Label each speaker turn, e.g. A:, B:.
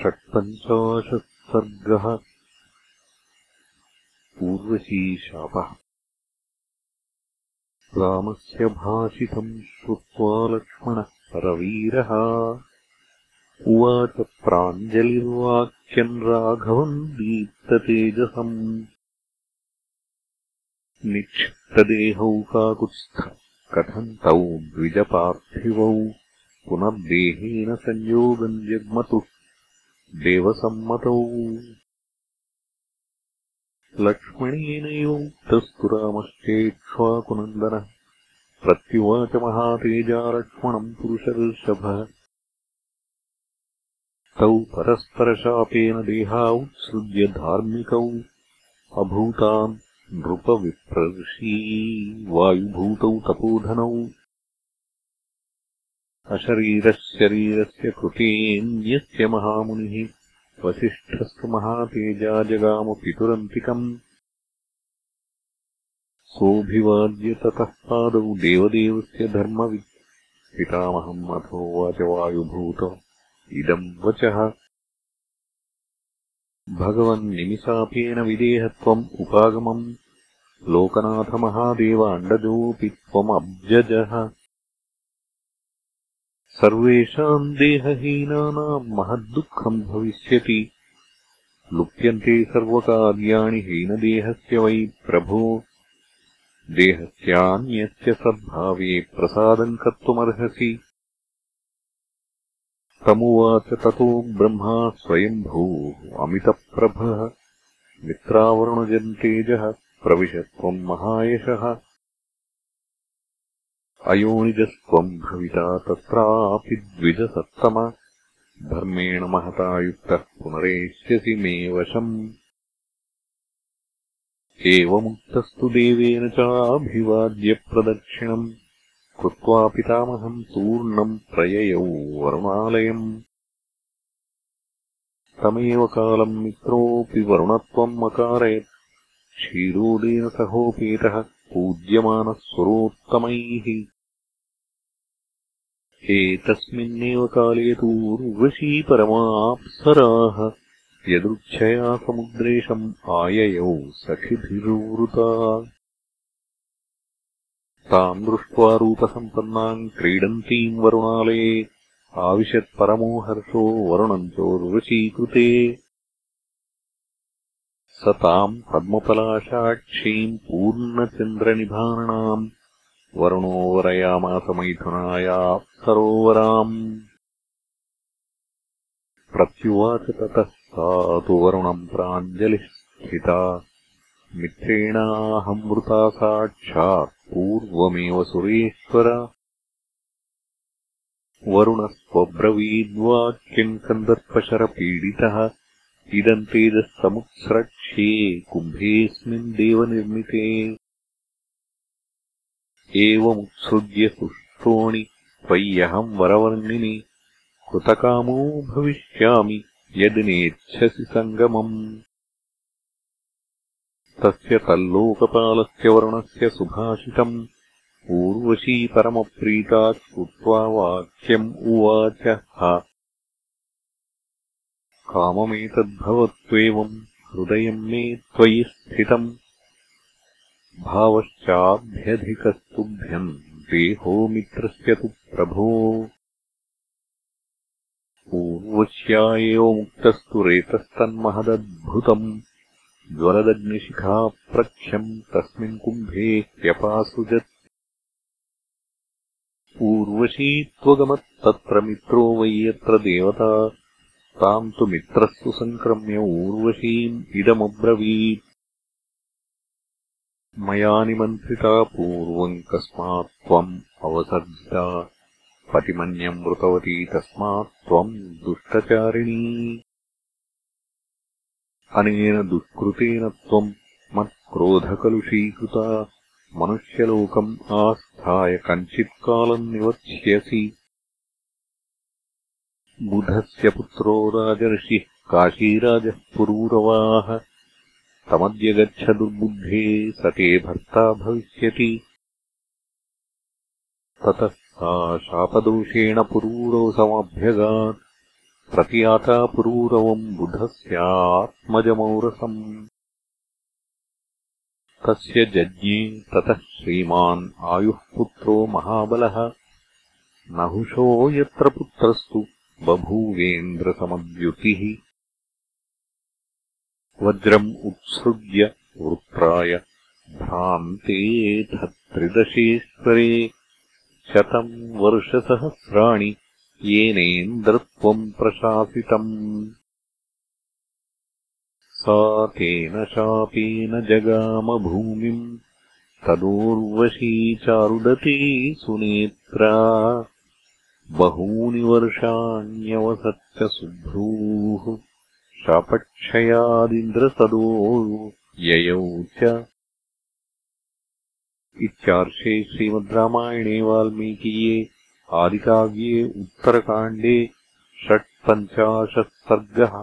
A: षट्पञ्चाशत् सर्गः पूर्वशीशापः रामस्य भाषितम् श्रुत्वा लक्ष्मणः परवीरः। उवाच प्राञ्जलिर्वाक्यम् राघवम् दीप्ततेजसम्। निक्षिप्तदेहौ काकुत्स्थ कथम् तौ द्विजपार्थिवौ पुनर्देहेन संयोगम् जग्मतुः देवसम्मतौ। लक्ष्मणेनैव उक्तस्तु रामश्चेक्ष्वाकुनन्दनः प्रत्युवाच महातेजा लक्ष्मणम् पुरुषर्षभः। तौ परस्परशापेन देहा उत्सृज्य धार्मिकौ। अभूतान् नृपविप्रर्षी। वायुभूतौ तपोधनौ अशरीरशरीरस्य कृतेऽन्यस्य महामुनिः वसिष्ठस्तु महातेजा जगामपितुरन्तिकम् सोऽभिवाद्य ततः पादौ देवदेवस्य धर्मवित् पितामहम् अथोवाच वायुभूत। इदम् वचः। भगवन्निमिषापेन विदेहत्वम् उपागमम्। लोकनाथमहादेव अण्डजोऽपि त्वमब्जजः सर्वेषाम् देहहीनानाम् महद्दुःखम् भविष्यति। लुप्यन्ते सर्वकार्याणि हीनदेहस्य वै प्रभो। देहस्यान्यस्य सद्भावे प्रसादम् कर्तुमर्हसि। तमुवाच ततो ब्रह्मा स्वयम्भूः अमितप्रभः। मित्रावरुणजन्तेजः प्रविश त्वम् महायशः अयोनिजस्त्वम् भविता तत्रापि द्विजसत्तम। धर्मेण महता युक्तः पुनरेष्यसि मे वशम्। एवमुक्तस्तु देवेन चाभिवाद्यप्रदक्षिणम्। कृत्वा पितामहम् तूर्णम् प्रययौ वरुणालयम्। तमेव कालम् मित्रोऽपि वरुणत्वम् अकारयत्। क्षीरोदेन सहोपेतः पूज्यमानः स्वरोत्तमैः एतस्मिन्नेव काले तु उर्वशी परमाप्सराः। यदृच्छया समुद्रेशम् आययौ सखिभिर्वृता। ताम् दृष्ट्वा रूपसम्पन्नाम् क्रीडन्तीम् वरुणालये। आविशत्परमो हर्षो वरुणम् चोर्वशीकृते स ताम् पद्मपलाशाक्षीम् पूर्णचन्द्रनिभाननाम् वरुणो वरयामासमैथुनाया सरोवराम्। प्रत्युवाच ततः सा तु वरुणम् प्राञ्जलिः स्थिता। मित्रेणाहमृता साक्षात् पूर्वमेव सुरेश्वर। वरुणस्त्वब्रवीद्वाक्यम् कन्दर्पशरपीडितः इदम् तेजः समुत्स्रक्ष्ये कुम्भेऽस्मिन् देवनिर्मिते एवमुत्सृज्य सुष्टोणि त्वय्यहम् वरवर्णिनि कृतकामो भविष्यामि यदि नेच्छसि सङ्गमम्। तस्य तल्लोकपालस्य वरुणस्य सुभाषितम्। ऊर्वशी परमप्रीता श्रुत्वा वाक्यम् उवाच काममेतद्भवत्वेवम् हृदयम् मे त्वयि स्थितम् भावश्चाभ्यधिकस्तुभ्यम् देहो मित्रस्य तु प्रभो। पूर्वश्या एव मुक्तस्तु रेतस्तन्महदद्भुतम् ज्वलदग्निशिखाप्रख्यम् तस्मिन् कुम्भे ह्यपासृजत् पूर्वशी त्वगमत्तत्र मित्रो वै यत्र देवता। ताम् तु मित्रस्तु सङ्क्रम्य ऊर्वशीम् इदमब्रवीत् मया निमन्त्रिता पूर्वम् कस्मात् त्वम् अवसर्जिता। पतिमन्यम् वृतवती तस्मात् त्वम् दुष्टचारिणी। अनेन दुष्कृतेन त्वम् मत्क्रोधकलुषीकृता। मनुष्यलोकम् आस्थाय कञ्चित्कालम् निवत्स्यसि बुधस्य पुत्रो राजर्षिः काशीराजः पुरूरवाः तमद्य गच्छ दुर्बुद्धे स ते भर्ता भविष्यति। ततः सा शापदोषेण पुरूरोऽसमभ्यगात् प्रतियाता पुरूरवम् बुधस्यात्मजमौरसम् तस्य जज्ञे ततः श्रीमान् आयुः पुत्रो महाबलः। नहुषो यत्र पुत्रस्तु बभूवेन्द्रसमद्युतिः वज्रम् उत्सृज्य वृत्राय भ्रान्तेऽथ त्रिदशेश्वरे शतम् वर्षसहस्राणि येनेन्द्रत्वम् प्रशासितम्। सा तेन शापेन जगामभूमिम् तदोर्वशी चारुदती सुनेत्रा। बहूनि वर्षाण्यवसत्य सुभ्रूः शापक्षयादिन्द्रसदो ययौ च। इत्यार्षे श्रीमद्रामायणे वाल्मीकीये आदिकाव्ये उत्तरकाण्डे षट्पञ्चाशत् सर्गः